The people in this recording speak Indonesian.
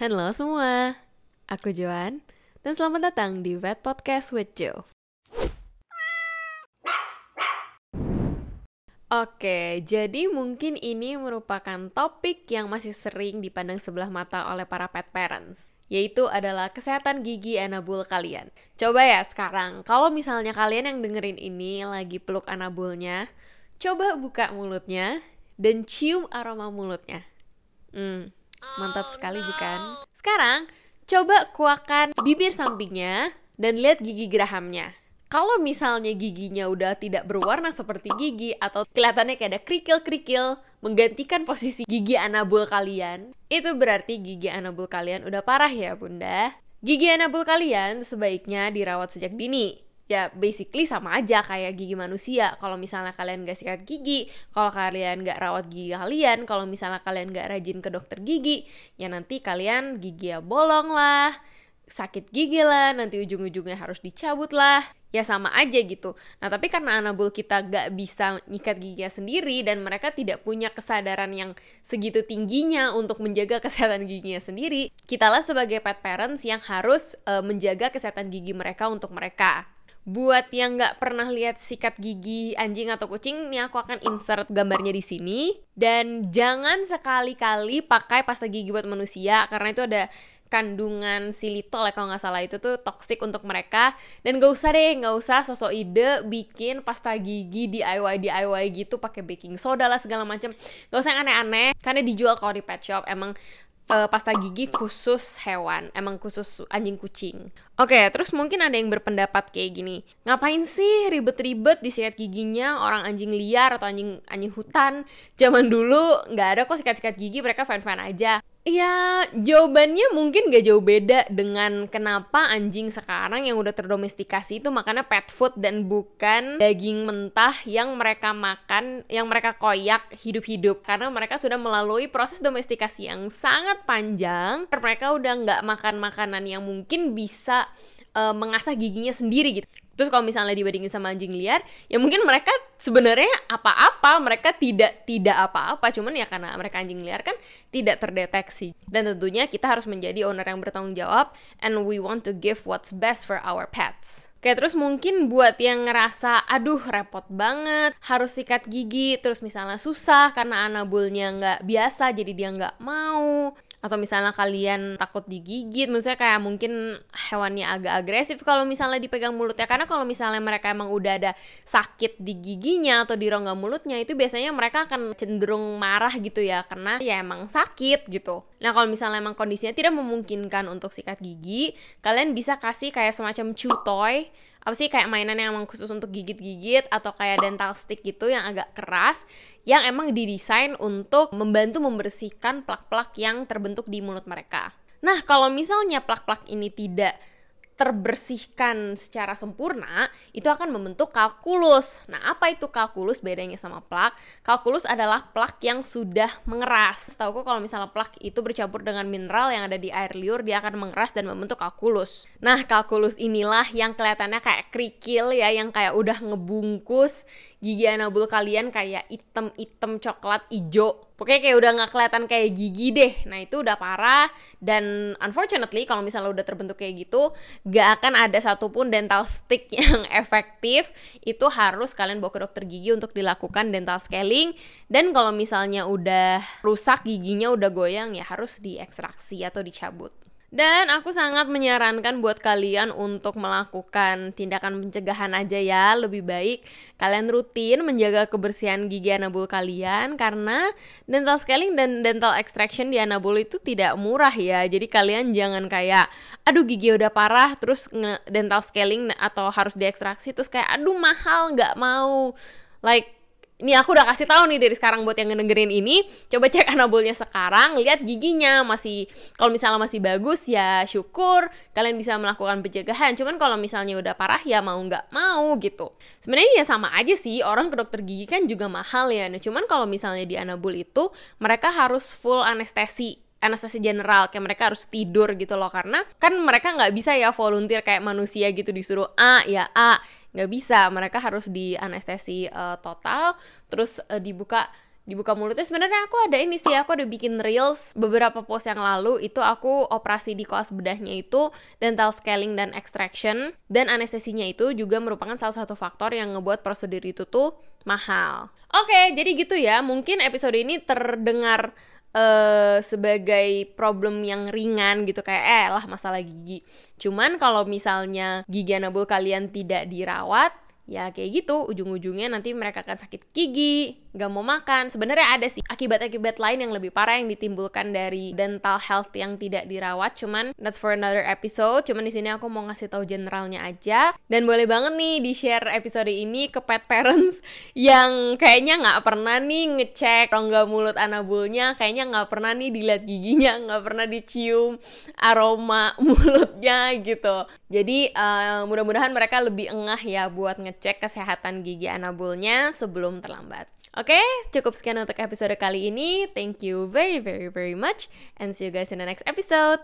Halo semua, aku Joan, dan selamat datang di Vet Podcast with Joe. Oke, jadi mungkin ini merupakan topik yang masih sering dipandang sebelah mata oleh para pet parents, yaitu adalah kesehatan gigi anabul kalian. Coba ya sekarang, kalau misalnya kalian yang dengerin ini lagi peluk anabulnya, coba buka mulutnya dan cium aroma mulutnya. Hmm, mantap sekali bukan? Sekarang, coba kuakan bibir sampingnya dan lihat gigi gerahamnya kalau misalnya giginya udah tidak berwarna seperti gigi atau kelihatannya kayak ada kerikil-kerikil menggantikan posisi gigi anabul kalian, itu berarti gigi anabul kalian udah parah ya bunda. Gigi anabul kalian sebaiknya dirawat sejak dini. Ya basically sama aja kayak gigi manusia. Kalau misalnya kalian gak sikat gigi, kalau kalian gak rawat gigi kalian, kalau misalnya kalian gak rajin ke dokter gigi, ya nanti kalian gigi ya bolong lah, sakit gigi lah, nanti ujung-ujungnya harus dicabut lah ya sama aja gitu. Nah tapi karena anabul kita gak bisa nyikat giginya sendiri dan mereka tidak punya kesadaran yang segitu tingginya untuk menjaga kesehatan giginya sendiri, kitalah sebagai pet parents yang harus uh, menjaga kesehatan gigi mereka untuk mereka. Buat yang nggak pernah lihat sikat gigi anjing atau kucing, nih aku akan insert gambarnya di sini. Dan jangan sekali-kali pakai pasta gigi buat manusia karena itu ada kandungan silitol ya kalau nggak salah. Itu tuh toksik untuk mereka. Dan gak usah deh nggak usah sosok ide bikin pasta gigi DIY DIY gitu pakai baking soda lah segala macam gak usah yang aneh-aneh karena dijual kalau di pet shop. Emang uh, pasta gigi khusus hewan emang khusus anjing kucing. Oke okay, terus mungkin ada yang berpendapat kayak gini ngapain sih ribet-ribet disikat giginya orang anjing liar atau anjing anjing hutan? Zaman dulu nggak ada kok sikat-sikat gigi mereka fan-fan aja Ya, jawabannya mungkin gak jauh beda dengan kenapa anjing sekarang yang udah terdomestikasi itu makannya pet food dan bukan daging mentah yang mereka makan, yang mereka koyak hidup-hidup. Karena mereka sudah melalui proses domestikasi yang sangat panjang. Mereka udah nggak makan makanan yang mungkin bisa uh, mengasah giginya sendiri gitu. Terus kalau misalnya dibandingin sama anjing liar, ya mungkin mereka sebenarnya apa-apa, mereka tidak tidak apa-apa, cuman ya karena mereka anjing liar kan tidak terdeteksi. Dan tentunya kita harus menjadi owner yang bertanggung jawab and we want to give what's best for our pets. Oke, terus mungkin buat yang ngerasa, aduh repot banget, harus sikat gigi, terus misalnya susah karena anabulnya nggak biasa, jadi dia nggak mau atau misalnya kalian takut digigit misalnya kayak mungkin hewannya agak agresif kalau misalnya dipegang mulutnya. Karena kalau misalnya mereka emang udah ada sakit di giginya atau di rongga mulutnya itu biasanya mereka akan cenderung marah gitu ya. Karena ya emang sakit gitu. Nah kalau misalnya emang kondisinya tidak memungkinkan untuk sikat gigi kalian bisa kasih kayak semacam chew toy apa sih kayak mainan yang emang khusus untuk gigit-gigit atau kayak dental stick gitu yang agak keras yang emang didesain untuk membantu membersihkan plak-plak yang terbentuk di mulut mereka. Nah, kalau misalnya plak-plak ini tidak terbersihkan secara sempurna, itu akan membentuk kalkulus. Nah, apa itu kalkulus bedanya sama plak? Kalkulus adalah plak yang sudah mengeras. Tahu kok kalau misalnya plak itu bercampur dengan mineral yang ada di air liur, dia akan mengeras dan membentuk kalkulus. Nah, kalkulus inilah yang kelihatannya kayak kerikil ya, yang kayak udah ngebungkus gigi anabul kalian kayak item-item coklat ijo Pokoknya kayak udah nggak kelihatan kayak gigi deh. Nah itu udah parah dan unfortunately kalau misalnya udah terbentuk kayak gitu, gak akan ada satupun dental stick yang efektif. Itu harus kalian bawa ke dokter gigi untuk dilakukan dental scaling. Dan kalau misalnya udah rusak giginya udah goyang ya harus diekstraksi atau dicabut. Dan aku sangat menyarankan buat kalian untuk melakukan tindakan pencegahan aja ya. Lebih baik kalian rutin menjaga kebersihan gigi anabul kalian karena dental scaling dan dental extraction di anabul itu tidak murah ya. Jadi kalian jangan kayak aduh gigi udah parah terus dental scaling atau harus diekstraksi terus kayak aduh mahal nggak mau. Like ini aku udah kasih tahu nih dari sekarang buat yang ngedengerin ini. Coba cek anabulnya sekarang lihat giginya. Masih kalau misalnya masih bagus ya syukur. Kalian bisa melakukan pencegahan. Cuman kalau misalnya udah parah ya mau nggak mau gitu. Sebenarnya ya sama aja sih. Orang ke dokter gigi kan juga mahal ya. Nah cuman kalau misalnya di anabul itu mereka harus full anestesi. Anestesi general. Kayak mereka harus tidur gitu loh. Karena kan mereka nggak bisa ya volunteer kayak manusia gitu disuruh A ya A nggak bisa mereka harus di anestesi uh, total terus uh, dibuka dibuka mulutnya sebenarnya aku ada ini sih aku ada bikin reels beberapa post yang lalu itu aku operasi di koas bedahnya itu dental scaling dan extraction dan anestesinya itu juga merupakan salah satu faktor yang ngebuat prosedur itu tuh mahal. Oke, jadi gitu ya. Mungkin episode ini terdengar uh, sebagai problem yang ringan gitu kayak eh lah masalah gigi. Cuman kalau misalnya gigi anabul kalian tidak dirawat, ya kayak gitu. Ujung-ujungnya nanti mereka akan sakit gigi gak mau makan. Sebenarnya ada sih akibat-akibat lain yang lebih parah yang ditimbulkan dari dental health yang tidak dirawat. Cuman that's for another episode. Cuman di sini aku mau ngasih tahu generalnya aja. Dan boleh banget nih di share episode ini ke pet parents yang kayaknya nggak pernah nih ngecek rongga mulut anabulnya. Kayaknya nggak pernah nih dilihat giginya nggak pernah dicium aroma mulutnya gitu. Jadi uh, mudah-mudahan mereka lebih engah ya buat ngecek kesehatan gigi anabulnya sebelum terlambat Oke, okay, cukup sekian untuk episode kali ini. Thank you very very very much and see you guys in the next episode.